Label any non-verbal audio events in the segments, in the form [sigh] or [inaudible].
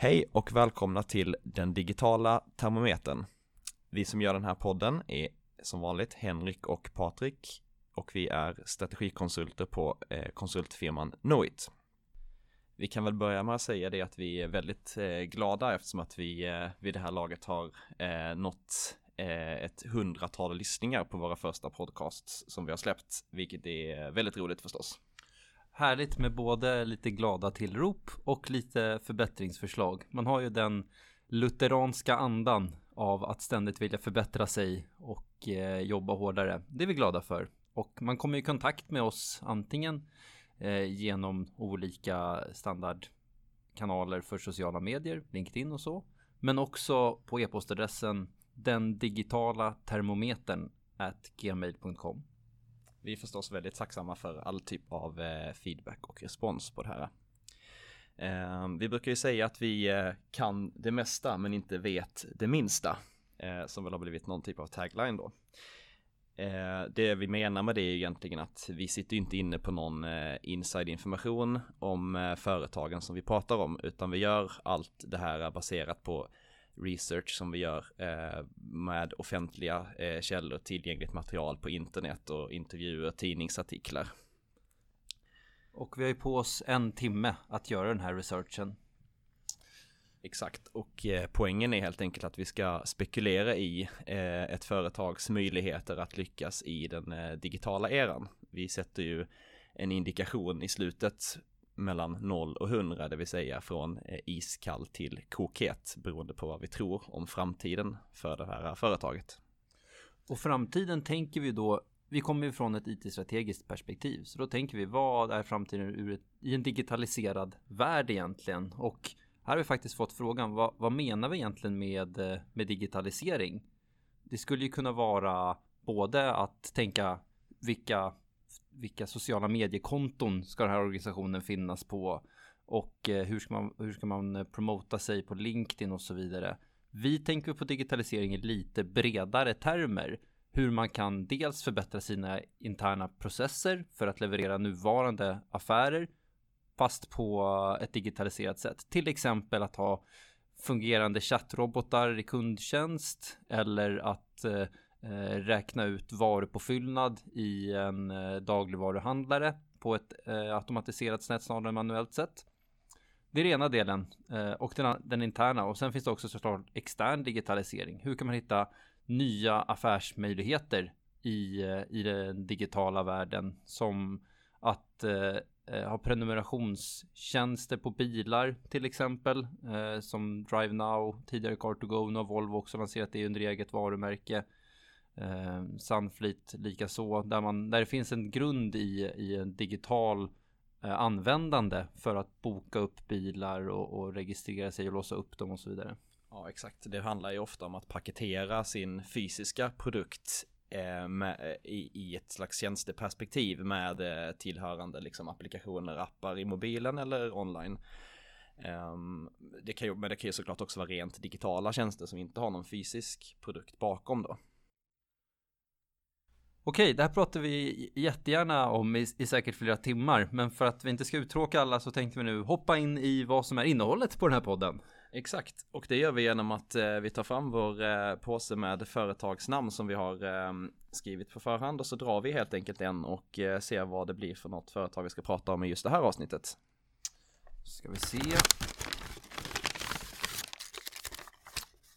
Hej och välkomna till den digitala termometern. Vi som gör den här podden är som vanligt Henrik och Patrik och vi är strategikonsulter på eh, konsultfirman Knowit. Vi kan väl börja med att säga det att vi är väldigt eh, glada eftersom att vi eh, vid det här laget har nått ett hundratal lyssningar på våra första podcasts som vi har släppt, vilket är väldigt roligt förstås. Härligt med både lite glada tillrop och lite förbättringsförslag. Man har ju den lutheranska andan av att ständigt vilja förbättra sig och eh, jobba hårdare. Det är vi glada för. Och man kommer i kontakt med oss antingen eh, genom olika standardkanaler för sociala medier, LinkedIn och så. Men också på e-postadressen den digitala termometern at gmail.com. Vi är förstås väldigt tacksamma för all typ av eh, feedback och respons på det här. Ehm, vi brukar ju säga att vi eh, kan det mesta men inte vet det minsta. Eh, som väl har blivit någon typ av tagline då. Det vi menar med det är egentligen att vi sitter inte inne på någon inside information om företagen som vi pratar om utan vi gör allt det här baserat på research som vi gör eh, med offentliga eh, källor, tillgängligt material på internet och intervjuer, tidningsartiklar. Och vi har ju på oss en timme att göra den här researchen. Exakt, och eh, poängen är helt enkelt att vi ska spekulera i eh, ett företags möjligheter att lyckas i den digitala eran. Vi sätter ju en indikation i slutet mellan 0 och 100, det vill säga från eh, iskall till kokhet beroende på vad vi tror om framtiden för det här företaget. Och framtiden tänker vi då, vi kommer ju från ett IT-strategiskt perspektiv, så då tänker vi vad är framtiden ur ett, i en digitaliserad värld egentligen? Och här har vi faktiskt fått frågan, vad, vad menar vi egentligen med, eh, med digitalisering? Det skulle ju kunna vara både att tänka vilka vilka sociala mediekonton ska den här organisationen finnas på och eh, hur ska man, hur ska man eh, promota sig på LinkedIn och så vidare. Vi tänker på digitalisering i lite bredare termer. Hur man kan dels förbättra sina interna processer för att leverera nuvarande affärer fast på ett digitaliserat sätt. Till exempel att ha fungerande chattrobotar i kundtjänst eller att Eh, Eh, räkna ut varupåfyllnad i en eh, dagligvaruhandlare på ett eh, automatiserat sätt snarare än manuellt sätt. Det är den ena delen och den, den interna och sen finns det också såklart extern digitalisering. Hur kan man hitta nya affärsmöjligheter i, i den digitala världen som att eh, ha prenumerationstjänster på bilar till exempel eh, som DriveNow, tidigare Car2Go, nu har Volvo också lanserat det under eget varumärke. Eh, Sunfleet likaså, där, man, där det finns en grund i, i en digital eh, användande för att boka upp bilar och, och, registrera sig och låsa upp dem och så vidare. Ja, exakt. Det handlar ju ofta om att paketera sin fysiska produkt eh, med, eh, i, i, ett slags tjänsteperspektiv med eh, tillhörande liksom, applikationer, appar i mobilen eller online. Um, det kan ju, men det kan ju såklart också vara rent digitala tjänster som inte har någon fysisk produkt bakom då. Okej, det här pratar vi jättegärna om i, i, säkert flera timmar, men för att vi inte ska uttråka alla så tänkte vi nu hoppa in i vad som är innehållet på den här podden. Exakt, och det gör vi genom att eh, vi tar fram vår eh, påse med företagsnamn som vi har eh, skrivit på förhand och så drar vi helt enkelt en och eh, ser vad det blir för något företag vi ska prata om i just det här avsnittet. Ska vi se.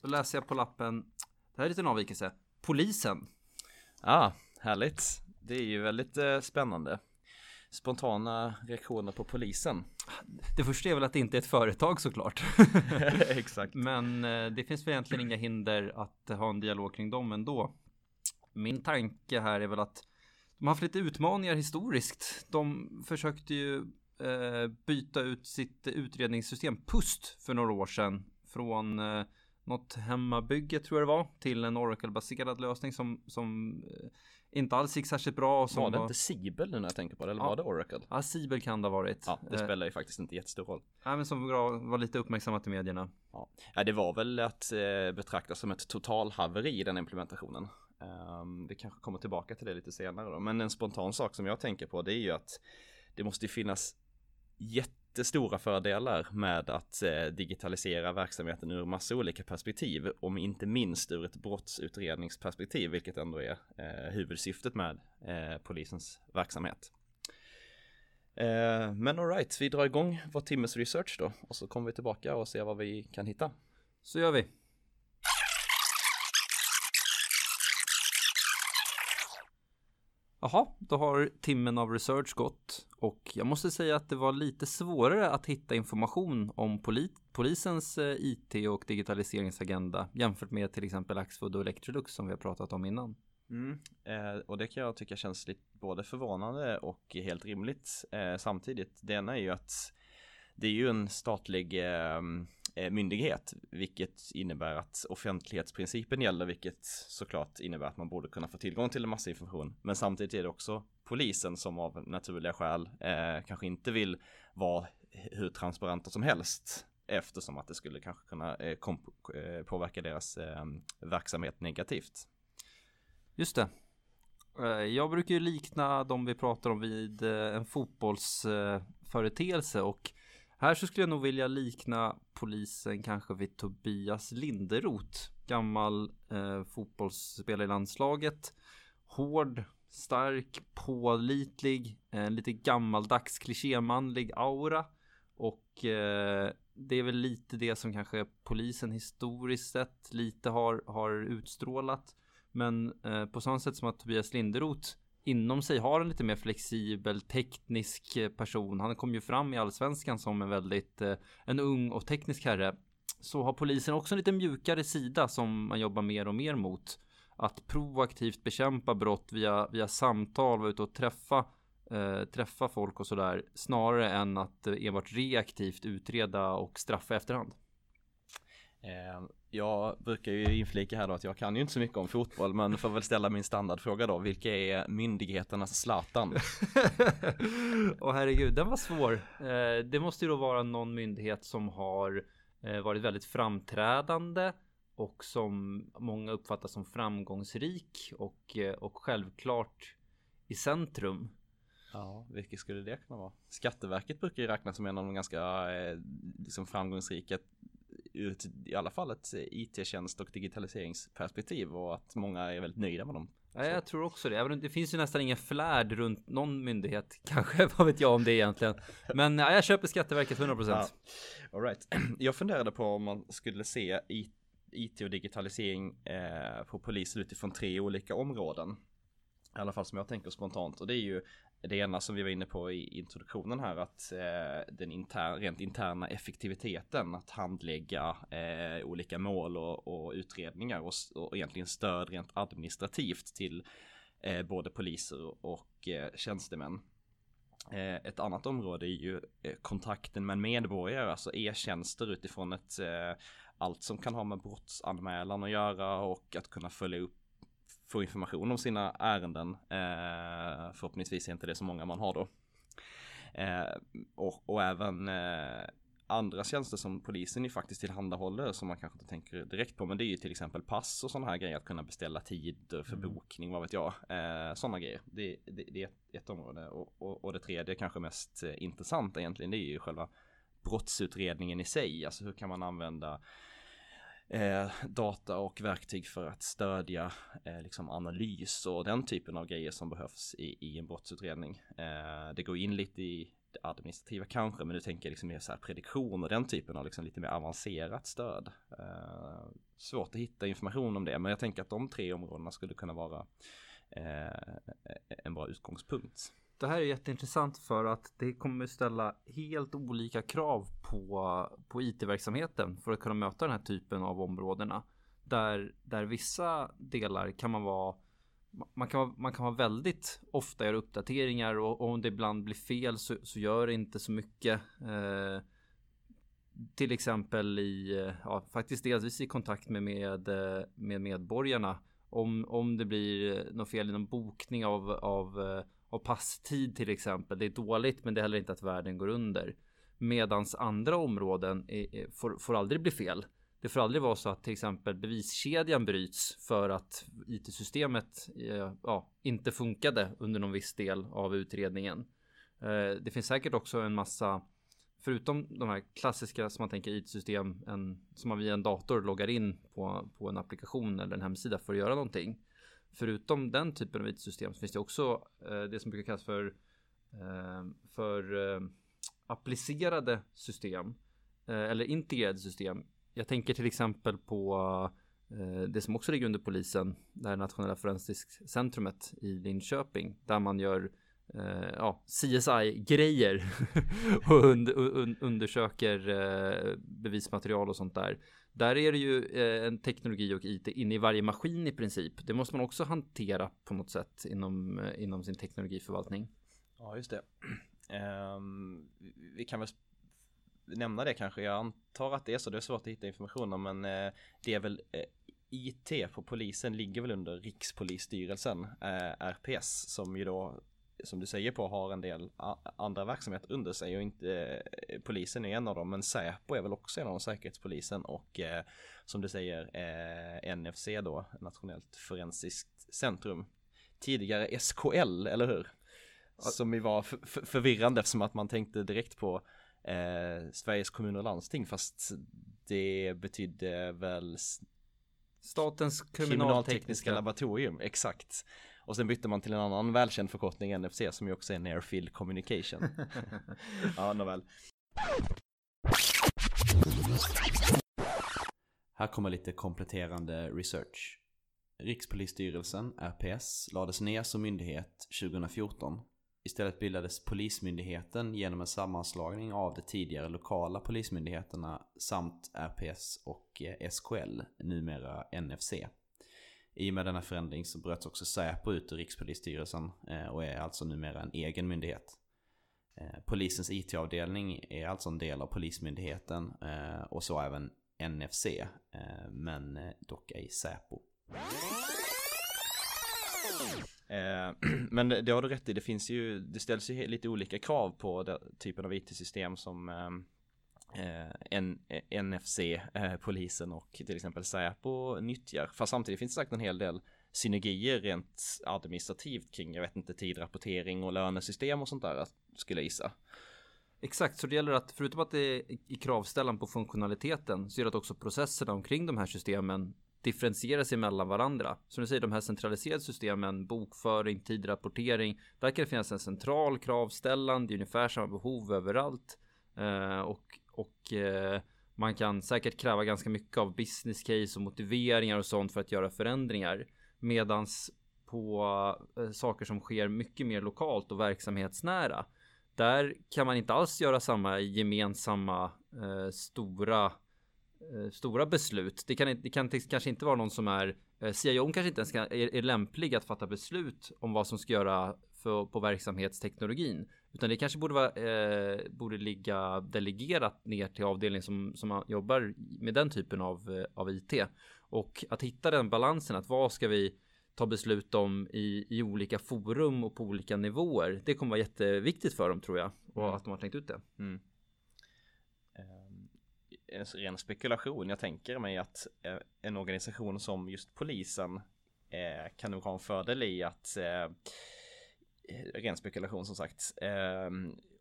Då läser jag på lappen. Det här är lite en avvikelse. Polisen. Ja, ah, Härligt. Det är ju väldigt eh, spännande. Spontana reaktioner på polisen. Det första är väl att det inte är ett företag såklart. [laughs] [laughs] Exakt. Men eh, det finns väl egentligen inga hinder att ha en dialog kring dem ändå. Min tanke här är väl att de har haft lite utmaningar historiskt. De försökte ju eh, byta ut sitt utredningssystem PUST för några år sedan från eh, något hemmabygge tror jag det var till en Oracle-baserad lösning som, som eh, inte alls gick särskilt bra. Och som var det var... inte Sibel nu när jag tänker på det? Eller ja. var det Oracle? Ja, Sibel kan det ha varit. Ja, det eh, spelar ju faktiskt inte jättestor roll. Nej, men som var lite uppmärksammat i medierna. Ja, ja det var väl att eh, betrakta som ett totalhaveri i den implementationen. Um, vi kanske kommer tillbaka till det lite senare då. Men en spontan sak som jag tänker på det är ju att det måste finnas jätte jättestora fördelar med att eh, digitalisera verksamheten ur massa olika perspektiv, om inte minst ur ett brottsutredningsperspektiv, vilket ändå är eh, huvudsyftet med eh, polisens verksamhet. Men alright, vi drar igång vår timmes research då och så kommer vi tillbaka och ser vad vi kan hitta. Så gör vi. Jaha, då har timmen av research gått och jag måste säga att det var lite svårare att hitta information om poli polisens eh, IT och digitaliseringsagenda jämfört med till exempel Axfood och Electrolux som vi har pratat om innan. Mm. Eh, och det kan jag tycka känns lite både förvånande och helt rimligt eh, samtidigt. Det ena är ju att det är ju en statlig eh, Eh, myndighet, vilket innebär att offentlighetsprincipen gäller, vilket såklart innebär att man borde kunna få tillgång till en massa information. Men samtidigt är det också polisen som av naturliga skäl eh, kanske inte vill vara hur transparenta som helst eftersom att det skulle kanske kunna eh, eh påverka deras eh, verksamhet negativt. Just det. Eh, jag brukar ju likna de vi pratar om vid en fotbollsföreteelse och här så skulle jag nog vilja likna polisen kanske vid Tobias Linderoth. Gammal eh, fotbollsspelare i landslaget. Hård, stark, pålitlig, eh, lite gammaldags klichémanlig aura. Och eh, det är väl lite det som kanske polisen historiskt sett lite har, har utstrålat. Men eh, på samma sätt som att Tobias Linderoth inom sig har en lite mer flexibel teknisk eh, person. Han kom ju fram i allsvenskan som en väldigt eh, en ung och teknisk herre. Så har polisen också en lite mjukare sida som man jobbar mer och mer mot. Att proaktivt bekämpa brott via, via samtal, vara ute och träffa eh, träffa folk och sådär snarare än att eh, enbart reaktivt utreda och straffa efterhand. Eh, jag brukar ju inflika här då att jag kan ju inte så mycket om fotboll men får väl ställa min standardfråga då. Vilka är myndigheternas Zlatan? [laughs] Åh herregud, den var svår. Eh, det måste ju då vara någon myndighet som har eh, varit väldigt framträdande och som många uppfattar som framgångsrik och, och självklart i centrum. Ja, vilket skulle det kunna vara? Skatteverket brukar ju räknas som en av de ganska eh, liksom framgångsrika ur i alla fall ett IT-tjänst och digitaliseringsperspektiv och att många är väldigt nöjda med dem. Ja, jag tror också det. Även det finns ju nästan ingen flärd runt någon myndighet. [laughs] Kanske, vad vet jag om det egentligen. Men ja, jag köper Skatteverket 100%. Ja. All right. [clears throat] Jag funderade på om man skulle se IT och digitalisering eh, på polisen utifrån tre olika områden. I alla fall som jag tänker spontant och det är ju det ena som vi var inne på i introduktionen här att eh, den inter, rent interna effektiviteten att handlägga eh, olika mål och, och utredningar och, och, egentligen stöd rent administrativt till eh, både poliser och eh, tjänstemän. Eh, ett annat område är ju eh, kontakten med medborgare, alltså e-tjänster utifrån ett eh, allt som kan ha med brottsanmälan att göra och att kunna följa upp få information om sina ärenden. Eh, förhoppningsvis är inte det så många man har då. Eh, och, och, även eh, andra tjänster som polisen ju faktiskt tillhandahåller som man kanske inte tänker direkt på. Men det är ju till exempel pass och sådana här grejer. Att kunna beställa tid för mm. bokning, vad vet jag. Eh, sådana grejer. Det, det, det, är ett, ett område. Och, och, och, det tredje kanske mest eh, intressanta egentligen. Det är ju själva brottsutredningen i sig. Alltså hur kan man använda eh, data och verktyg för att stödja eh, liksom analys och den typen av grejer som behövs i, i en brottsutredning. Eh, det går in lite i det administrativa kanske, men du tänker liksom mer så här prediktion och den typen av liksom lite mer avancerat stöd. Eh, svårt att hitta information om det, men jag tänker att de tre områdena skulle kunna vara eh, en bra utgångspunkt. Det här är jätteintressant för att det kommer ställa helt olika krav på, på IT-verksamheten för att kunna möta den här typen av områdena. Där, där vissa delar kan man vara man kan, man kan vara väldigt ofta göra uppdateringar och, och om det ibland blir fel så, så gör det inte så mycket. Eh, till exempel i, ja, faktiskt delvis i kontakt med, med, med medborgarna. Om, om det blir något fel i någon bokning av, av eh, och passtid till exempel. Det är dåligt men det är heller inte att världen går under. Medans andra områden är, är, får, får aldrig bli fel. Det får aldrig vara så att till exempel beviskedjan bryts för att IT-systemet eh, ja, inte funkade under någon viss del av utredningen. Eh, det finns säkert också en massa förutom de här klassiska som man tänker IT-system en, som man via en dator loggar in på, på en applikation eller en hemsida för att göra någonting. Förutom den typen av IT-system så finns det också eh, det som brukar kallas för, eh, för eh, applicerade system eh, eller integrerade system. Jag tänker till exempel på eh, det som också ligger under polisen, det här nationella forensiskt centrumet i Linköping, där man gör eh, ja, CSI-grejer [laughs] och und un undersöker eh, bevismaterial och sånt där. Där är det ju eh, en teknologi och IT inne i varje maskin i princip. Det måste man också hantera på något sätt inom, eh, inom sin teknologiförvaltning. Ja, just det. Um, [clears throat] vi kan väl nämna det kanske. Jag antar att det är så. Det är svårt att hitta information om, men eh, det är väl IT på polisen ligger väl under Rikspolisstyrelsen, RPS, som ju då som du säger på har en del andra verksamheter under sig och inte eh, polisen är en av dem men Säpo är väl också en av dem säkerhetspolisen och eh, som du säger eh, NFC då Nationellt forensiskt centrum tidigare SKL eller hur? Som ju var förvirrande eftersom att man tänkte direkt på eh, Sveriges kommuner och landsting fast det betydde väl Statens kriminaltekniska, kriminaltekniska laboratorium, exakt. Och sen bytte man till en annan välkänd förkortning NFC som ju också är Near Field Communication. [laughs] ja, nåväl. Här kommer lite kompletterande research. Rikspolisstyrelsen, RPS, lades ner som myndighet 2014. Istället bildades Polismyndigheten genom en sammanslagning av de tidigare lokala polismyndigheterna samt RPS och SKL, numera NFC. I och med denna förändring så bröts också Säpo ut ur Rikspolisstyrelsen eh, och är alltså numera en egen myndighet. Eh, polisens IT-avdelning är alltså en del av Polismyndigheten eh, och så även NFC, men dock ej Säpo. [clears throat] Men det har du rätt i, det finns ju, det ställs ju lite olika krav på den typen av IT-system som eh, NFC, eh, eh, polisen och till exempel Säpo nyttjar. Fast samtidigt finns det säkert en hel del synergier rent administrativt kring, jag vet inte, tidrapportering och lönesystem och sånt där skulle jag gissa. Exakt, så det gäller att förutom att det är i kravställan på funktionaliteten så är det att också processerna omkring de här systemen differentiera sig mellan varandra. Som du säger, de här centraliserade systemen, bokföring, tidrapportering, där kan det finnas en central kravställan, det är ungefär samma behov överallt. Eh, och och eh, man kan säkert kräva ganska mycket av business case och motiveringar och sånt för att göra förändringar. Medans på eh, saker som sker mycket mer lokalt och verksamhetsnära. Där kan man inte alls göra samma gemensamma eh, stora eh, stora beslut. Det kan, det kan kanske inte vara någon som är eh, CIO kanske inte ens kan, är, är lämplig att fatta beslut om vad som ska göra för, på verksamhetsteknologin. Utan det kanske borde, vara, eh, borde ligga delegerat ner till avdelningen som, som jobbar med den typen av, eh, av IT. Och att hitta den balansen, att vad ska vi ta beslut om i, i olika forum och på olika nivåer. Det kommer vara jätteviktigt för dem tror jag. Och mm. att de har tänkt ut det. Mm. En ren spekulation. Jag tänker mig att uh, en organisation som just polisen uh, kan nog ha en fördel i att ren spekulation som sagt. Eh,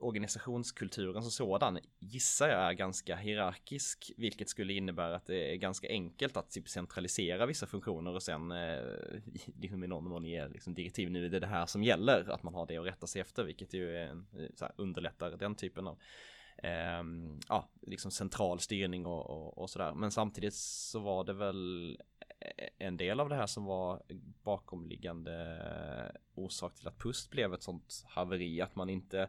organisationskulturen som sådan gissar jag är ganska hierarkisk, vilket skulle innebära att det är ganska enkelt att typ centralisera vissa funktioner och sen eh, [laughs] liksom i någon mån ge liksom, direktiv. Nu är det det här som gäller, att man har det att rätta sig efter, vilket ju är en, så här, underlättar den typen av eh, ja, liksom central styrning och, och, och sådär. Men samtidigt så var det väl en del av det här som var bakomliggande orsak till att Pust blev ett sånt haveri att man inte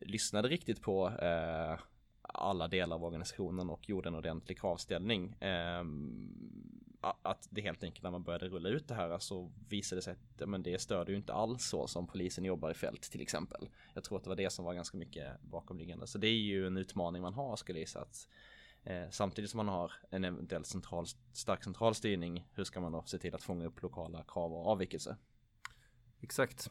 lyssnade riktigt på eh, alla delar av organisationen och gjorde en ordentlig kravställning. Eh, att det helt enkelt när man började rulla ut det här så visade det sig att men det stöder ju inte alls så som polisen jobbar i fält till exempel. Jag tror att det var det som var ganska mycket bakomliggande. Så det är ju en utmaning man har skulle jag gissa att Eh, samtidigt som man har en eventuell central, stark central styrning, hur ska man då se till att fånga upp lokala krav och avvikelser? Exakt.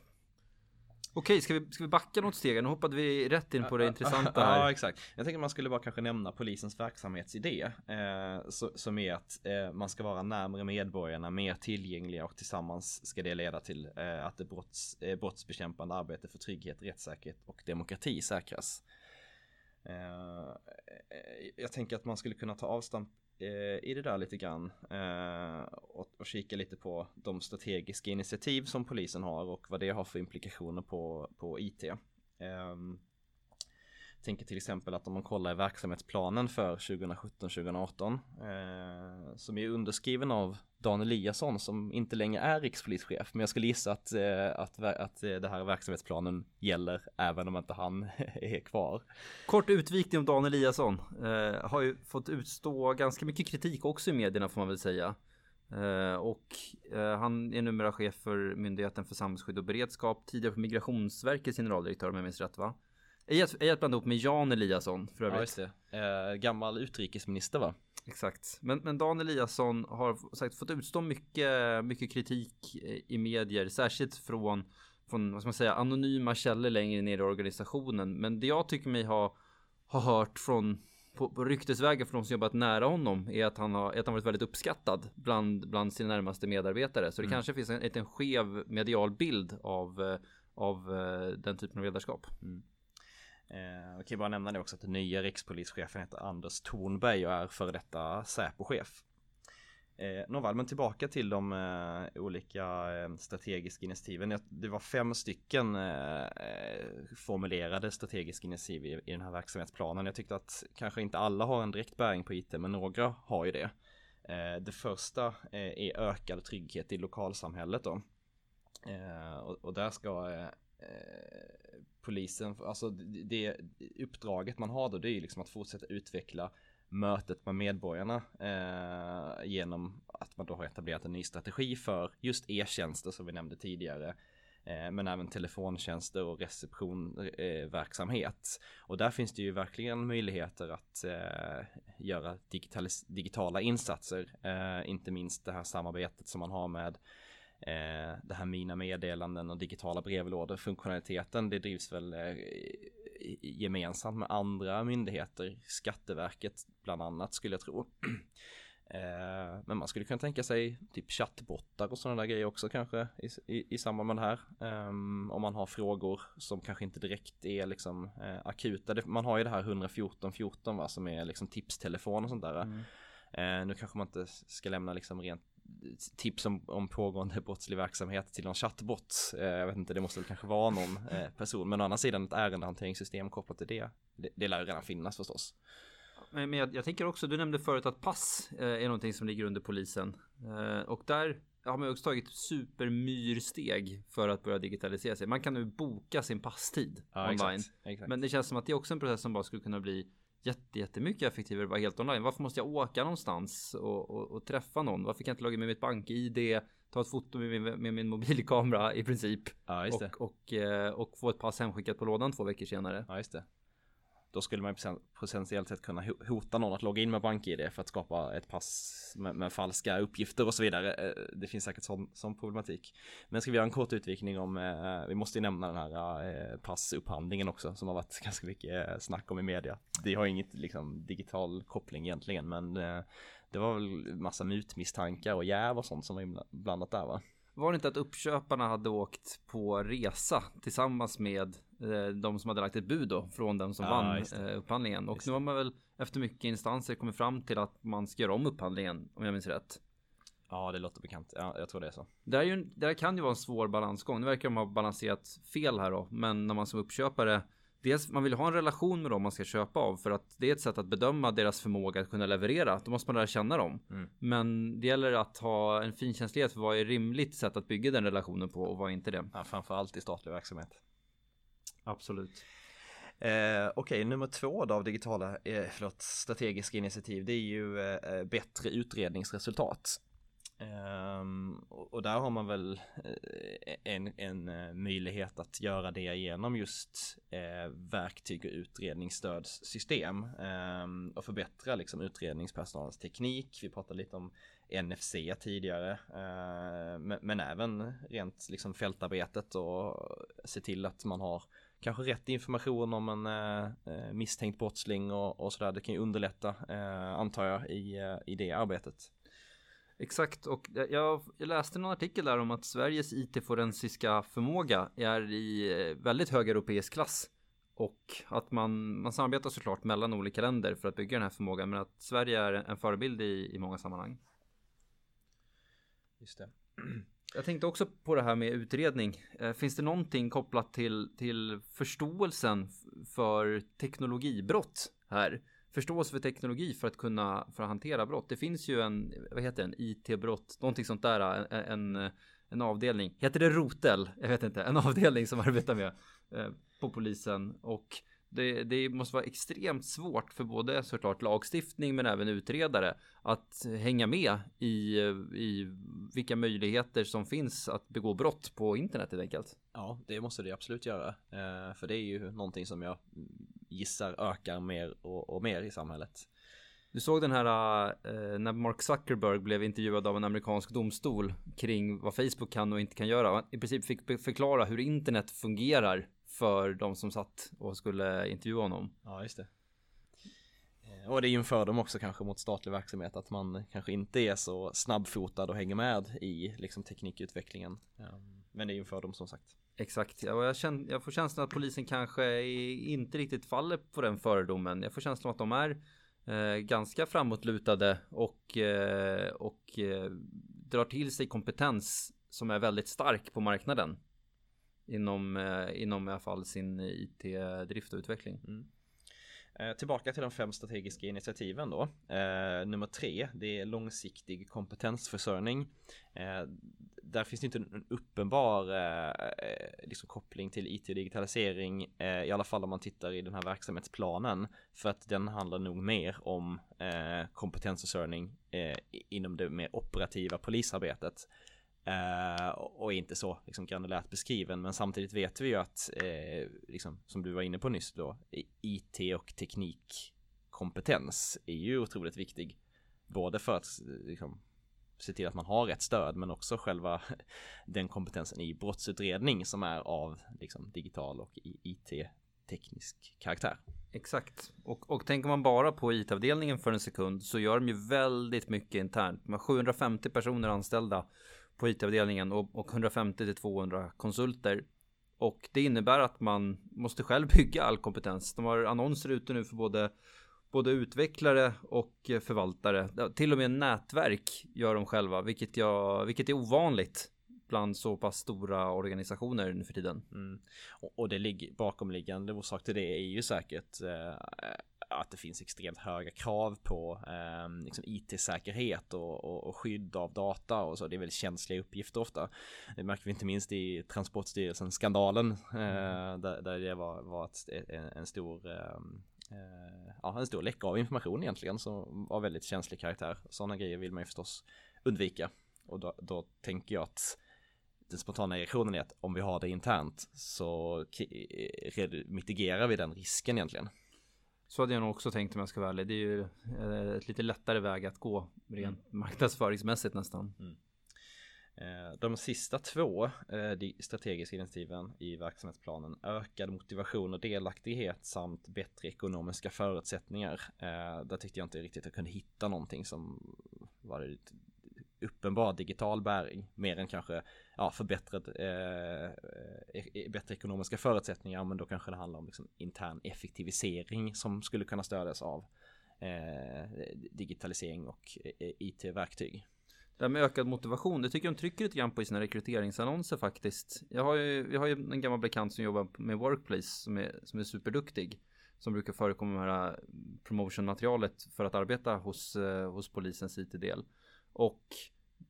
Okej, ska vi, ska vi backa något steg? Nu hoppade vi rätt in på det intressanta här. Ja, exakt. Jag tänker man skulle bara kanske nämna polisens verksamhetsidé. Eh, så, som är att eh, man ska vara närmare medborgarna, mer tillgängliga och tillsammans ska det leda till eh, att det brotts, eh, brottsbekämpande arbete för trygghet, rättssäkerhet och demokrati säkras. Eh, jag tänker att man skulle kunna ta avstamp Eh, i det där lite grann eh, och, och kika lite på de strategiska initiativ som polisen har och vad det har för implikationer på, på IT. Ehm, Tänker till exempel att om man kollar i verksamhetsplanen för 2017-2018 eh, som är underskriven av Dan Eliasson som inte längre är rikspolischef. Men jag skulle gissa att, eh, att, att eh, det här verksamhetsplanen gäller även om inte han [laughs] är kvar. Kort utvikning om Dan Eliasson. Eh, har ju fått utstå ganska mycket kritik också i medierna får man väl säga. Uh, och uh, han är numera chef för Myndigheten för samhällsskydd och beredskap. Tidigare på Migrationsverkets generaldirektör om jag minns rätt va? Ej att blanda ihop med Jan Eliasson för övrigt. Ja, just det. Uh, gammal utrikesminister va? Exakt. Men, men Dan Eliasson har sagt fått utstå mycket, mycket kritik i medier, särskilt från, från vad ska man säga, anonyma källor längre ner i organisationen. Men det jag tycker mig ha, ha hört från på, på ryktesvägen från de som jobbat nära honom är att han har, att han varit väldigt uppskattad bland, bland sina närmaste medarbetare. Så det mm. kanske finns en, en skev medial bild av, av eh, den typen av ledarskap. Mm. Eh, jag kan bara nämna det också att den nya rikspolischefen heter Anders Thornberg och är före detta Säpochef. Eh, Nåväl, men tillbaka till de eh, olika eh, strategiska initiativen. Det var fem stycken eh, formulerade strategiska initiativ i, i, den här verksamhetsplanen. Jag tyckte att kanske inte alla har en direkt bäring på IT, men några har ju det. Eh, det första eh, är ökad trygghet i lokalsamhället då. Eh, och, och, där ska eh, Eh, polisen, alltså det uppdraget man har då det är ju liksom att fortsätta utveckla mötet med medborgarna eh, genom att man då har etablerat en ny strategi för just e-tjänster som vi nämnde tidigare. Eh, men även telefontjänster och receptionverksamhet. Eh, och där finns det ju verkligen möjligheter att eh, göra digitala insatser. Eh, inte minst det här samarbetet som man har med eh, det här mina meddelanden och digitala brevlådor funktionaliteten det drivs väl eh, gemensamt med andra myndigheter Skatteverket bland annat skulle jag tro [clears throat] eh, men man skulle kunna tänka sig typ chattbottar och sådana där grejer också kanske i, i, i samband med det här. Um, om man har frågor som kanske inte direkt är liksom uh, akuta. Det, man har ju det här 114 14 va som är liksom tipstelefon och sånt där. Mm. Uh, nu kanske man inte ska lämna liksom rent tips om, om pågående [laughs] brottslig verksamhet till någon chattbot. Eh, jag vet inte, det måste väl kanske vara någon eh, person. Men å andra sidan ett ärendehanteringssystem kopplat till det. Det, det lär ju redan finnas förstås. Men jag, jag, tänker också, du nämnde förut att pass eh, är någonting som ligger under polisen. Eh, och där har man också tagit supermyrsteg för att börja digitalisera sig. Man kan nu boka sin passtid ja, online. Exakt, exakt. Men det känns som att det är också en process som bara skulle kunna bli jätte, jättemycket effektivare att vara helt online. Varför måste jag åka någonstans och, och, och träffa någon? Varför kan jag inte logga med mitt bank-id, ta ett foto med min, med min mobilkamera i princip ja, och, och, eh, och, få ett pass hemskickat på lådan två veckor senare? Ja, just det. Då skulle man ju potentiellt sett kunna hota någon att logga in med BankID för att skapa ett pass med, med falska uppgifter och så vidare. Eh, det finns säkert sån, sån problematik. Men ska vi göra en kort utvikning om, eh, vi måste ju nämna den här eh, passupphandlingen också som har varit [laughs] ganska mycket eh, snack om i media. Det har inget liksom digital koppling egentligen men eh, det var väl massa mutmisstankar och jäv och sånt som var blandat där va? Var det inte att uppköparna hade åkt på resa tillsammans med eh, de som hade lagt ett bud då från den som ja, vann eh, upphandlingen? Och just nu har man väl efter mycket instanser kommit fram till att man ska göra om upphandlingen om jag minns rätt. Ja, det låter bekant. Ja, jag tror det är så. Det, är ju, det kan ju vara en svår balansgång. Nu verkar de ha balanserat fel här då, men när man som uppköpare dels man vill ha en relation med dem man ska köpa av för att det är ett sätt att bedöma deras förmåga att kunna leverera. Då måste man lära känna dem. Mm. Men det gäller att ha en finkänslighet för vad är rimligt sätt att bygga den relationen på och vad är inte det. Ja, framförallt i statlig verksamhet. Absolut. Eh, Okej, okay, nummer två då av digitala, eh, förlåt, strategiska initiativ, det är ju eh, bättre utredningsresultat. Um, och där har man väl eh, en, en eh, möjlighet att göra det genom just eh, verktyg och utredningsstödssystem um, och förbättra liksom utredningspersonalens teknik. Vi pratade lite om NFC tidigare, uh, men, men, även rent liksom fältarbetet och se till att man har kanske rätt information om en uh, misstänkt brottsling och, och sådär. Det kan ju underlätta, uh, antar jag, i, i det arbetet. Exakt, och jag, jag läste någon artikel där om att Sveriges IT-forensiska förmåga är i eh, väldigt hög europeisk klass. och att man, man samarbetar såklart mellan olika länder för att bygga den här förmågan. Men att Sverige är en förebild i, i många sammanhang. Just det. Jag tänkte också på det här med utredning. Eh, finns det någonting kopplat till, till förståelsen för teknologibrott här? Förståelse för teknologi för att kunna för att hantera brott. Det finns ju en, vad heter en IT-brott, någonting sånt där, en, en, en avdelning. Heter det rotel? Jag vet inte, en avdelning som [laughs] arbetar med eh, på polisen och det, det, måste vara extremt svårt för både såklart lagstiftning men även utredare att hänga med i, i vilka möjligheter som finns att begå brott på internet helt enkelt. Ja, det måste det absolut göra. Eh, för det är ju någonting som jag gissar ökar mer och, och mer i samhället. Du såg den här eh, när Mark Zuckerberg blev intervjuad av en amerikansk domstol kring vad Facebook kan och inte kan göra. Han i princip fick förklara hur internet fungerar för de som satt och skulle intervjua honom. Ja, just det. Eh, och det inför dem också kanske mot statlig verksamhet att man kanske inte är så snabbfotad och hänger med i liksom teknikutvecklingen. Men det inför dem som sagt. Exakt, ja, jag, känner, jag får känslan att polisen kanske inte riktigt faller på den fördomen. Jag får känslan att de är eh, ganska framåtlutade och, eh, och eh, drar till sig kompetens som är väldigt stark på marknaden inom, eh, inom i alla fall sin IT-drift och utveckling. Mm. Eh, tillbaka till de fem strategiska initiativen då. Eh, nummer tre, det är långsiktig kompetensförsörjning. Eh, där finns det inte en uppenbar eh, eh liksom koppling till IT och digitalisering, eh, i alla fall om man tittar i den här verksamhetsplanen. För att den handlar nog mer om eh, kompetensförsörjning inom det mer operativa polisarbetet. Uh, och inte så liksom granulärt beskriven men samtidigt vet vi ju att eh, liksom, som du var inne på nyss då IT och teknikkompetens är ju otroligt viktig både för att liksom, se till att man har rätt stöd men också själva [laughs] den kompetensen i brottsutredning som är av liksom, digital och IT teknisk karaktär. Exakt. Och, och tänker man bara på IT-avdelningen för en sekund så gör de ju väldigt mycket internt. De har 750 personer anställda på IT-avdelningen och, och 150 till 200 konsulter. Och det innebär att man måste själv [laughs] bygga all kompetens. De har annonser ute nu för både både utvecklare och eh, förvaltare. Till och med nätverk gör de själva, vilket, jag, vilket är ovanligt bland så pass stora organisationer nu för tiden. Mm. Och, och det ligger bakomliggande orsak till det är ju säkert eh, att det finns extremt höga krav på eh, liksom IT-säkerhet och, och, och, skydd av data och så. Det är väldigt känsliga uppgifter ofta. Det märker vi inte minst i Transportstyrelsen-skandalen eh, där, där, det var, var ett, en, en, stor ehm, eh, ja, en stor läcka av information egentligen som var väldigt känslig karaktär. Sådana grejer vill man ju förstås undvika. Och då, då tänker jag att den spontana reaktionen är att om vi har det internt så mitigerar vi den risken egentligen. Så hade jag nog också tänkt om jag ska vara ärlig. Det är ju eh, ett lite lättare väg att gå rent mm. marknadsföringsmässigt nästan. Mm. Eh, de sista två eh, strategiska initiativen i verksamhetsplanen ökad motivation och delaktighet samt bättre ekonomiska förutsättningar. Där tyckte jag inte riktigt att jag kunde hitta någonting som var uppenbar digital bäring mer än kanske ja, förbättrad eh, eh e-, e-, bättre ekonomiska förutsättningar men då kanske det handlar om liksom intern effektivisering som skulle kunna stödjas av eh, digitalisering och eh, IT-verktyg. Det här med ökad motivation, det tycker jag de trycker lite grann på i sina rekryteringsannonser faktiskt. Jag har ju, jag har ju en gammal bekant som jobbar med Workplace som är, som är superduktig. Som brukar förekomma med det här promotionmaterialet för att arbeta hos, eh, hos polisens IT-del. Och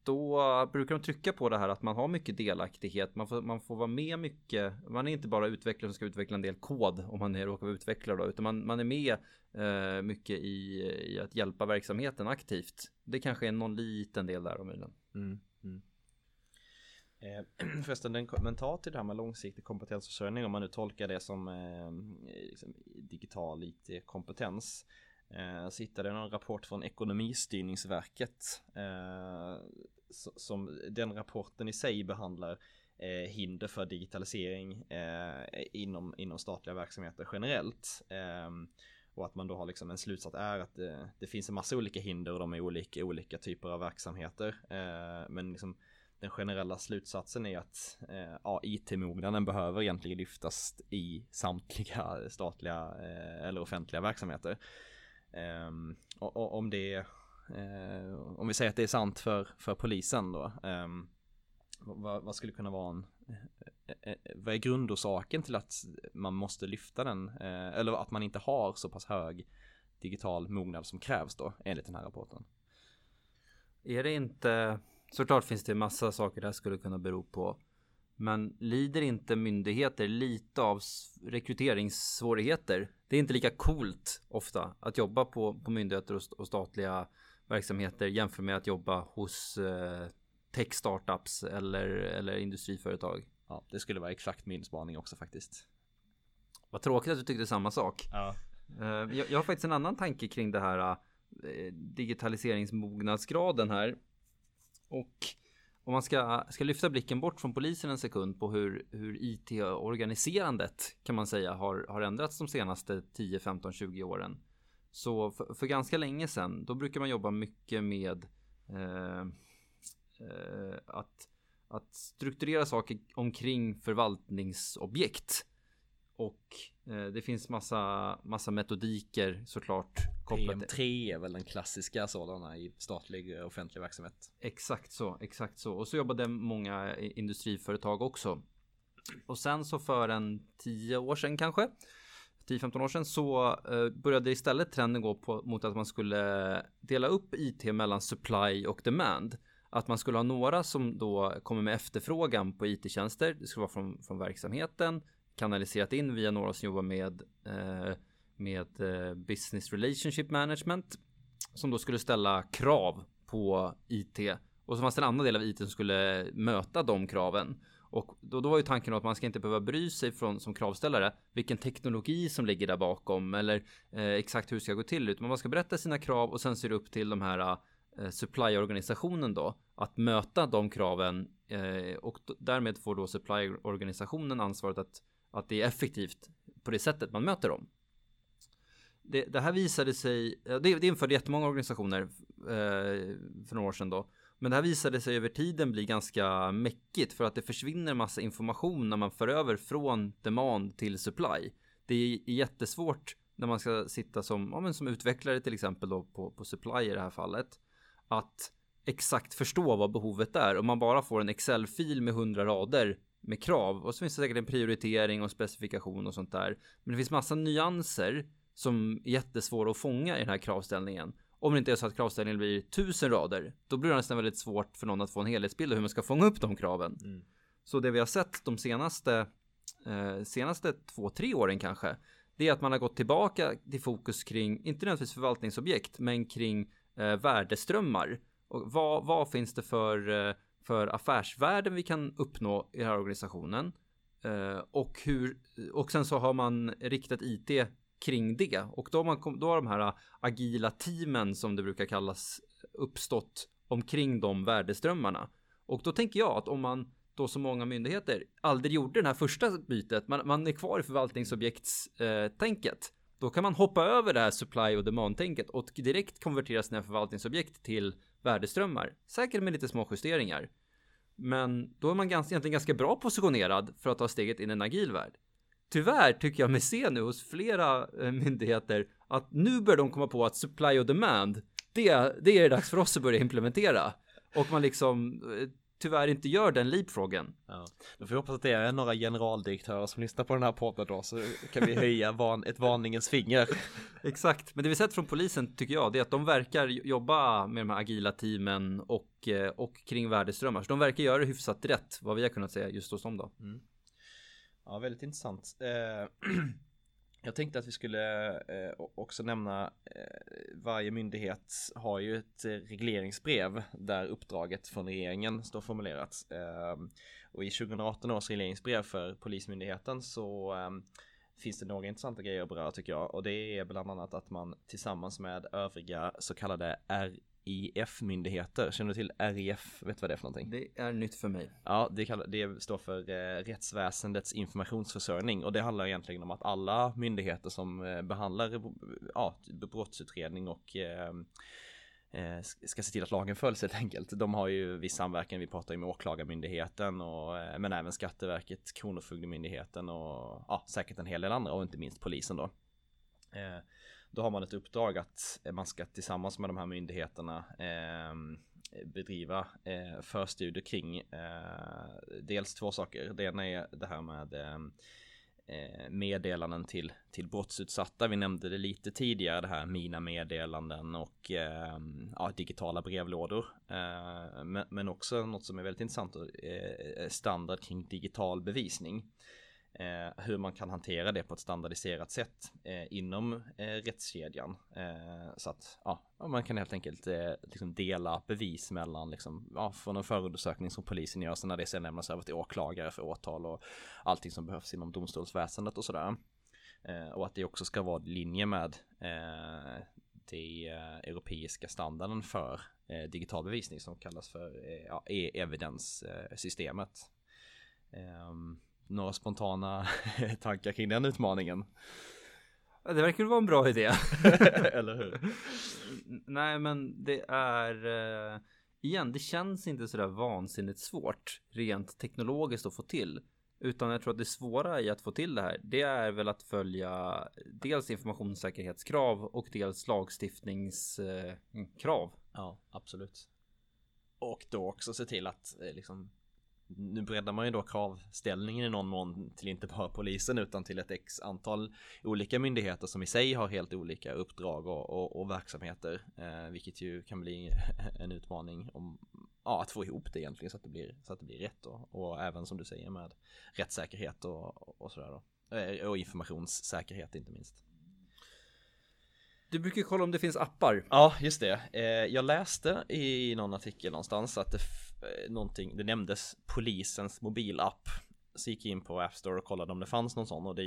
då brukar de trycka på det här att man har mycket delaktighet. Man får, man får vara med mycket. Man är inte bara utvecklare som ska utveckla en del kod om man är råkar vara utvecklare då, utan man, man är med eh, mycket i, i att hjälpa verksamheten aktivt. Det kanske är någon liten del där om möjligen. Mm, mm. Eh, [clears throat] förresten, en kommentar till det här med långsiktig kompetensförsörjning om man nu tolkar det som eh, liksom digital IT-kompetens. Eh, så hittade jag någon rapport från Ekonomistyrningsverket eh, som den rapporten i sig behandlar eh, hinder för digitalisering eh, inom, inom statliga verksamheter generellt. Eh, och att man då har liksom en slutsats är att det, eh, det finns en massa olika hinder och de är olika olika typer av verksamheter. Eh, men liksom den generella slutsatsen är att eh, ja, IT-mognaden behöver egentligen lyftas i samtliga statliga eh, eller offentliga verksamheter. Ehm, och, och, om det Eh, om vi säger att det är sant för, för polisen då. Ehm, vad, vad, skulle kunna vara en eh, eh, eh, vad är grundorsaken till att man måste lyfta den eh, eller att man inte har så pass hög digital mognad som krävs då enligt den här rapporten? Är det inte Såklart finns det massa saker det här skulle kunna bero på. Men lider inte myndigheter lite av rekryteringssvårigheter? Det är inte lika coolt ofta att jobba på, på myndigheter och, och statliga verksamheter jämfört med att jobba hos eh, tech startups eller, eller industriföretag. Ja, det skulle vara exakt min spaning också faktiskt. Vad tråkigt att du tyckte samma sak. Ja. Eh, jag, jag har faktiskt en annan tanke kring det här eh, digitaliseringsmognadsgraden här. Och om man ska, ska lyfta blicken bort från polisen en sekund på hur, hur IT-organiserandet kan man säga har, har ändrats de senaste 10, 15, 20 åren. Så för, för ganska länge sedan, då brukar man jobba mycket med eh, eh, att, att strukturera saker omkring förvaltningsobjekt. Och eh, det finns massa, massa metodiker såklart. PM3 är väl den klassiska sådana i statlig eh, offentlig verksamhet. Exakt så, exakt så. Och så jobbade många industriföretag också. Och sen så för en 10 år sedan kanske 10-15 år sedan så eh, började istället trenden gå på, mot att man skulle dela upp IT mellan supply och demand. Att man skulle ha några som då kommer med efterfrågan på IT-tjänster. Det skulle vara från, från verksamheten kanaliserat in via några som jobbar med, eh, med eh, business relationship management som då skulle ställa krav på IT och så fanns det en annan del av IT som skulle möta de kraven. Och då, då var ju tanken att man ska inte behöva bry sig från som kravställare vilken teknologi som ligger där bakom eller eh, exakt hur det ska gå till utan man ska berätta sina krav och sen ser det upp till de här eh, supply-organisationen då att möta de kraven eh, och därmed får då supply-organisationen ansvaret att att det är effektivt på det sättet man möter dem. Det, det här visade sig, det, det införde jättemånga organisationer eh, för några år sedan då. Men det här visade sig över tiden bli ganska mäckigt för att det försvinner massa information när man för över från demand till supply. Det är jättesvårt när man ska sitta som, ja, men som utvecklare till exempel då på, på supply i det här fallet. Att exakt förstå vad behovet är. Om man bara får en Excel-fil med 100 rader med krav och så finns det säkert en prioritering och specifikation och sånt där. Men det finns massa nyanser som är jättesvåra att fånga i den här kravställningen. Om det inte är så att kravställningen blir tusen rader, då blir det nästan väldigt svårt för någon att få en helhetsbild av hur man ska fånga upp de kraven. Mm. Så det vi har sett de senaste, eh, senaste två, tre åren kanske, det är att man har gått tillbaka till fokus kring, inte nödvändigtvis förvaltningsobjekt, men kring eh, värdeströmmar. Och vad, vad finns det för eh, för affärsvärden vi kan uppnå i den här organisationen. Eh, och, hur, och sen så har man riktat IT kring det. Och då har, man, då har de här äh, agila teamen som det brukar kallas uppstått omkring de värdeströmmarna. Och då tänker jag att om man då som många myndigheter aldrig gjorde det här första bytet, man, man är kvar i förvaltningsobjektstänket. Eh, då kan man hoppa över det här supply och demand-tänket och direkt konvertera sina förvaltningsobjekt till värdeströmmar. Säkert med lite små justeringar. Men då är man ganska, egentligen ganska bra positionerad för att ta steget in i en agil värld. Tyvärr tycker jag mig se nu hos flera eh, myndigheter att nu börjar de komma på att supply och demand, det, det är det dags för oss att börja implementera. Och man liksom eh, tyvärr inte gör den leapfroggen. Ja. Då får vi hoppas att det är några generaldirektörer som lyssnar på den här podden då så kan vi höja van ett varningens finger. [laughs] Exakt, men det vi sett från polisen tycker jag det är att de verkar jobba med de här agila teamen och, eh, och kring värdeströmmar. Så de verkar göra det hyfsat rätt vad vi har kunnat säga just hos dem då. Mm. Ja, väldigt intressant. Eh, [clears throat] Jag tänkte att vi skulle eh, också nämna eh, varje myndighet har ju ett eh, regleringsbrev där uppdraget från regeringen står formulerat. Eh, och i 2018 års regleringsbrev för Polismyndigheten så eh, finns det några intressanta grejer att beröra tycker jag och det är bland annat att man tillsammans med övriga så kallade RIF-myndigheter. Känner du till RIF? Vet du vad det är för någonting? Det är nytt för mig. Ja, det, kallar, det står för eh, rättsväsendets informationsförsörjning och det handlar egentligen om att alla myndigheter som eh, behandlar ja, brottsutredning och eh, eh, ska se till att lagen följs helt enkelt. De har ju viss samverkan, vi pratar ju med Åklagarmyndigheten och eh, men även Skatteverket, Kronofogdemyndigheten och ja, säkert en hel del andra och inte minst polisen då. Då har man ett uppdrag att eh, man ska tillsammans med de här myndigheterna eh, bedriva eh, förstudier kring eh, dels två saker. Det ena är det här med eh, eh meddelanden till, till brottsutsatta. Vi nämnde det lite tidigare, det här mina meddelanden och eh, ja, digitala brevlådor. Eh, men, men, också något som är väldigt intressant, eh, standard kring digital bevisning eh, hur man kan hantera det på ett standardiserat sätt eh, inom eh, rättskedjan. Eh, så att ja, man kan helt enkelt eh, liksom dela bevis mellan, liksom, ja, från en förundersökning som polisen gör, sen när det sen lämnas över till åklagare för åtal och allting som behövs inom domstolsväsendet och sådär. Eh, och att det också ska vara i linje med eh, det eh, europeiska standarden för eh, digital bevisning som kallas för eh, ja, e-evidenssystemet. Några spontana [laughs] tankar kring den utmaningen? Det verkar vara en bra idé. [laughs] Eller hur? Nej, men det är eh, igen, det känns inte sådär vansinnigt svårt rent teknologiskt att få till. Utan jag tror att det svåra i att få till det här, det är väl att följa dels informationssäkerhetskrav och dels lagstiftningskrav. Ja, absolut. Och då också se till att eh, liksom nu breddar man ju då kravställningen i någon mån till inte bara polisen utan till ett x antal olika myndigheter som i sig har helt olika uppdrag och, och, och verksamheter. Eh, vilket ju kan bli [laughs] en utmaning om ja, att få ihop det egentligen så att det blir, så att det blir rätt och, och även som du säger med rättssäkerhet och, och sådär då. Eh, och informationssäkerhet inte minst. Du brukar kolla om det finns appar. Ja, just det. Eh, jag läste i någon artikel någonstans att det Eh, någonting, det nämndes polisens mobilapp. Så gick jag in på App Store och kollade om det fanns någon sån och det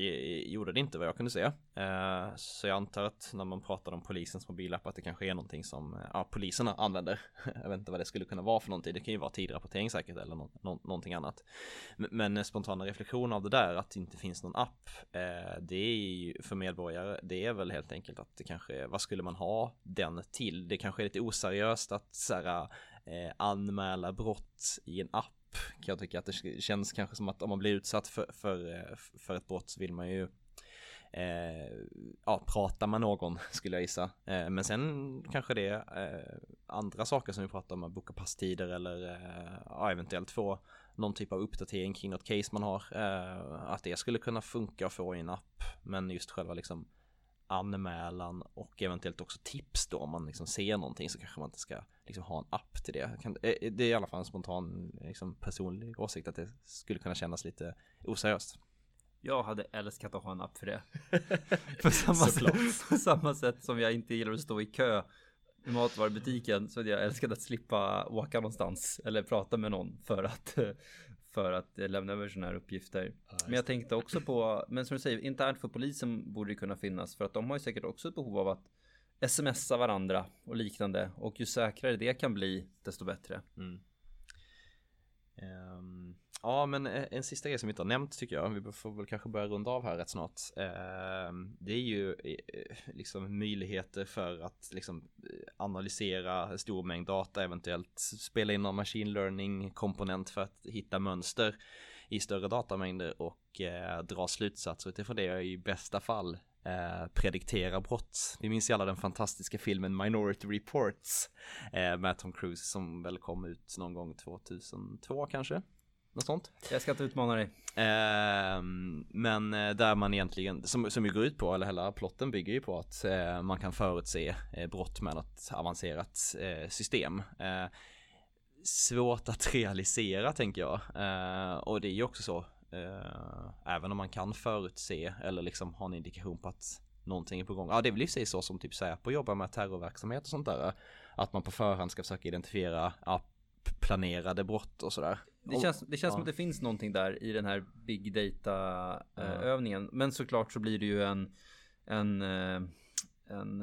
gjorde det inte vad jag kunde se. Eh, så jag antar att när man pratar om polisens mobilapp att det kanske är någonting som eh, ja, poliserna använder. [laughs] Jag vet inte vad det skulle kunna vara för någonting. Det kan ju vara tidrapportering säkert eller no no någonting annat. Men spontana reflektioner av det där att det inte finns någon app. Det är ju för medborgare. Det är väl helt enkelt att det kanske vad skulle man ha den till? Det kanske är lite oseriöst att så här, eh, anmäla brott i en app kan jag tycka att det känns kanske som att om man blir utsatt för, för, eh, för ett brott så vill man ju eh, ja, prata med någon [laughs] skulle jag gissa. Eh, men sen kanske det är eh, andra saker som vi pratar om, att boka passtider eller eh, ja, eventuellt få någon typ av uppdatering kring något case man har. Eh, att det skulle kunna funka att få i en app. Men just själva liksom anmälan och eventuellt också tips då om man liksom ser någonting så kanske man inte ska liksom ha en app till det. Eh, det är i alla fall en spontan liksom personlig åsikt att det skulle kunna kännas lite oseriöst. Jag hade älskat att ha en app för det. [laughs] på, samma sätt, på samma sätt som jag inte gillar att stå i kö i matvarubutiken så hade jag älskat att slippa åka någonstans eller prata med någon för att för att eh, lämna över sådana här uppgifter. Ja, men jag tänkte också på, men som du säger, internt för polisen borde det kunna finnas för att de har ju säkert också ett behov av att smsa varandra och liknande och ju säkrare det kan bli desto bättre. Mm. Um, ja, men eh, en sista grej som vi inte har nämnt tycker jag, vi får väl kanske börja runda av här rätt snart. Ehm, det är ju eh, eh, liksom möjligheter för att liksom analysera stor mängd data, eventuellt spela in någon machine learning komponent för att hitta mönster i större datamängder och dra slutsatser utifrån det i bästa fall eh, prediktera brott. Vi minns ju alla den fantastiska filmen Minority Reports eh, med Tom Cruise som väl kom ut någon gång 2002 kanske. Något sånt. Jag ska inte utmana dig. Eh, men där man egentligen, som, som ju går ut på, eller hela plotten bygger ju på att eh, man kan förutse eh, brott med något avancerat eh, system. Eh, svårt att realisera tänker jag. Eh, och det är ju också så även om man kan förutse eller liksom ha en indikation på att någonting är på gång. Ja, det är väl i sig så som typ Säpo jobbar med terrorverksamhet och sånt där. Att man på förhand ska försöka identifiera ja, planerade brott och sådär. Det känns, det känns ja. som att det finns någonting där i den här big data uh, mm. övningen. Men såklart så blir det ju en, en, uh, en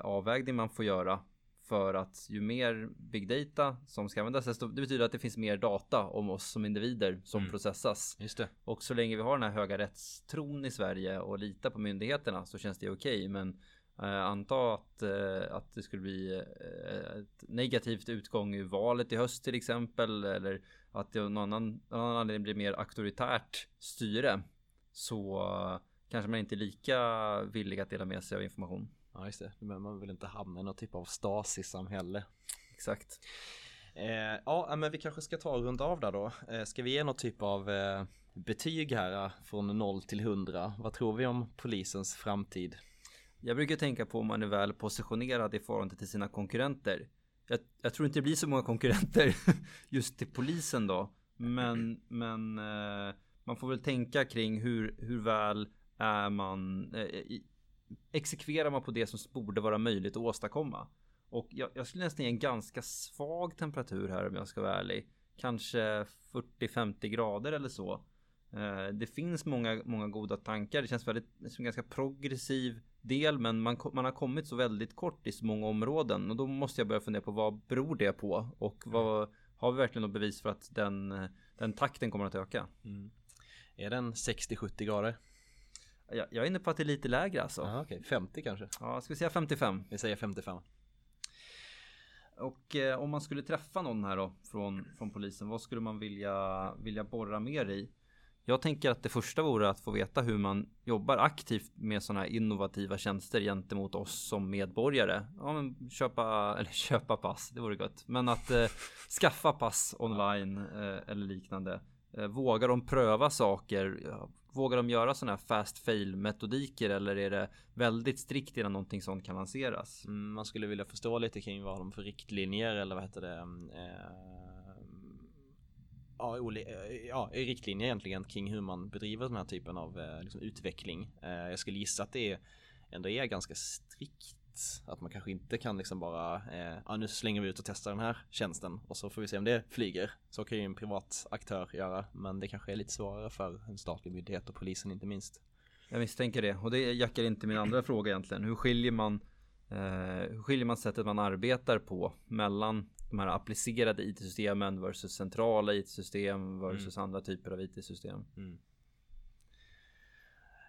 avvägning man får göra för att ju mer big data som ska användas, desto, det betyder att det finns mer data om oss som individer som mm. processas. Just det. Och så länge vi har den här höga rättstron i Sverige och litar på myndigheterna så känns det okej. Okay, men Eh, anta att, eh, att det skulle bli eh, ett negativt utgång i valet i höst till exempel. Eller att det av någon annan, någon anledning blir mer auktoritärt styre. Så kanske man inte är lika villig att dela med sig av information. Ja just det, men man vill inte hamna i någon typ av Stasi-samhälle. Exakt. Eh, ja, men vi kanske ska ta och runda av där då. Eh, ska vi ge någon typ av eh, betyg här eh, från 0 till 100? Vad tror vi om polisens framtid? Jag brukar tänka på om man är väl positionerad i förhållande till sina konkurrenter. Jag, jag tror inte det blir så många konkurrenter [laughs] just till polisen då. Men, men eh, man får väl tänka kring hur, hur väl är man eh, exekverar man på det som borde vara möjligt att åstadkomma. Och jag, jag skulle nästan ge en ganska svag temperatur här om jag ska vara ärlig. Kanske 40-50 grader eller så. Eh, det finns många, många goda tankar. Det känns väldigt som en ganska progressiv del, men man, man har kommit så väldigt kort i så många områden och då måste jag börja fundera på vad beror det på och vad har vi verkligen något bevis för att den, den takten kommer att öka? Mm. Är den 60-70 grader? Jag, jag är inne på att det är lite lägre alltså. Ja, okej. 50 kanske? Ja, ska vi säga 55? Vi säger 55. Och eh, om man skulle träffa någon här då från, från polisen, vad skulle man vilja, vilja borra mer i? Jag tänker att det första vore att få veta hur man jobbar aktivt med sådana här innovativa tjänster gentemot oss som medborgare. Ja, men köpa, [laughs] eller köpa pass, det vore gott. Men att eh, skaffa pass online eh, eller liknande. Eh, vågar de pröva saker? Vågar de göra sådana här fast fail metodiker eller är det väldigt strikt innan någonting sånt kan lanseras? Mm, man skulle vilja förstå lite kring vad de för riktlinjer eller vad heter det? Mm, eh, ja, eh, ja, riktlinjer egentligen kring hur man bedriver den här typen av eh, liksom, utveckling. Eh, jag skulle gissa att det ändå är ganska strikt. Att man kanske inte kan liksom bara, eh, ja nu slänger vi ut och testar den här tjänsten och så får vi se om det flyger. Så kan ju en privat aktör göra, men det kanske är lite svårare för en statlig myndighet och polisen inte minst. Jag misstänker det och det jackar inte min andra fråga egentligen. Hur skiljer man eh, hur skiljer man sättet man arbetar på mellan de här applicerade IT-systemen versus centrala IT-system versus mm. andra typer av IT-system. Mm.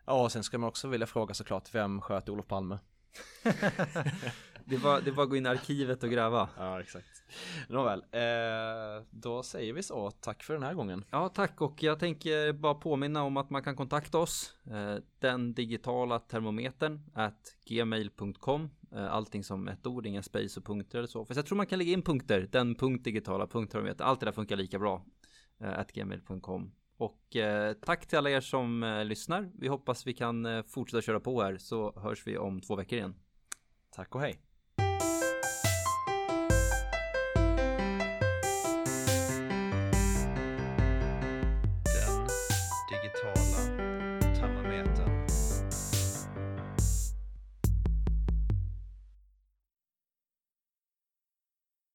Ja, och sen ska man också vilja fråga såklart, vem sköt Olof Palme? [laughs] det, var, det var att gå in i arkivet och gräva. Ja, exakt. Nåväl, eh, då säger vi så. Tack för den här gången. Ja, tack och jag tänker bara påminna om att man kan kontakta oss. Eh, den digitala termometern at gmail.com. Eh, allting som ett ord, inga space och punkter eller så. För jag tror man kan lägga in punkter. Den punkt digitala punkt termometer. Allt det där funkar lika bra. Eh, at gmail.com. Och eh, tack till alla er som eh, lyssnar. Vi hoppas vi kan eh, fortsätta köra på här så hörs vi om två veckor igen. Tack och hej.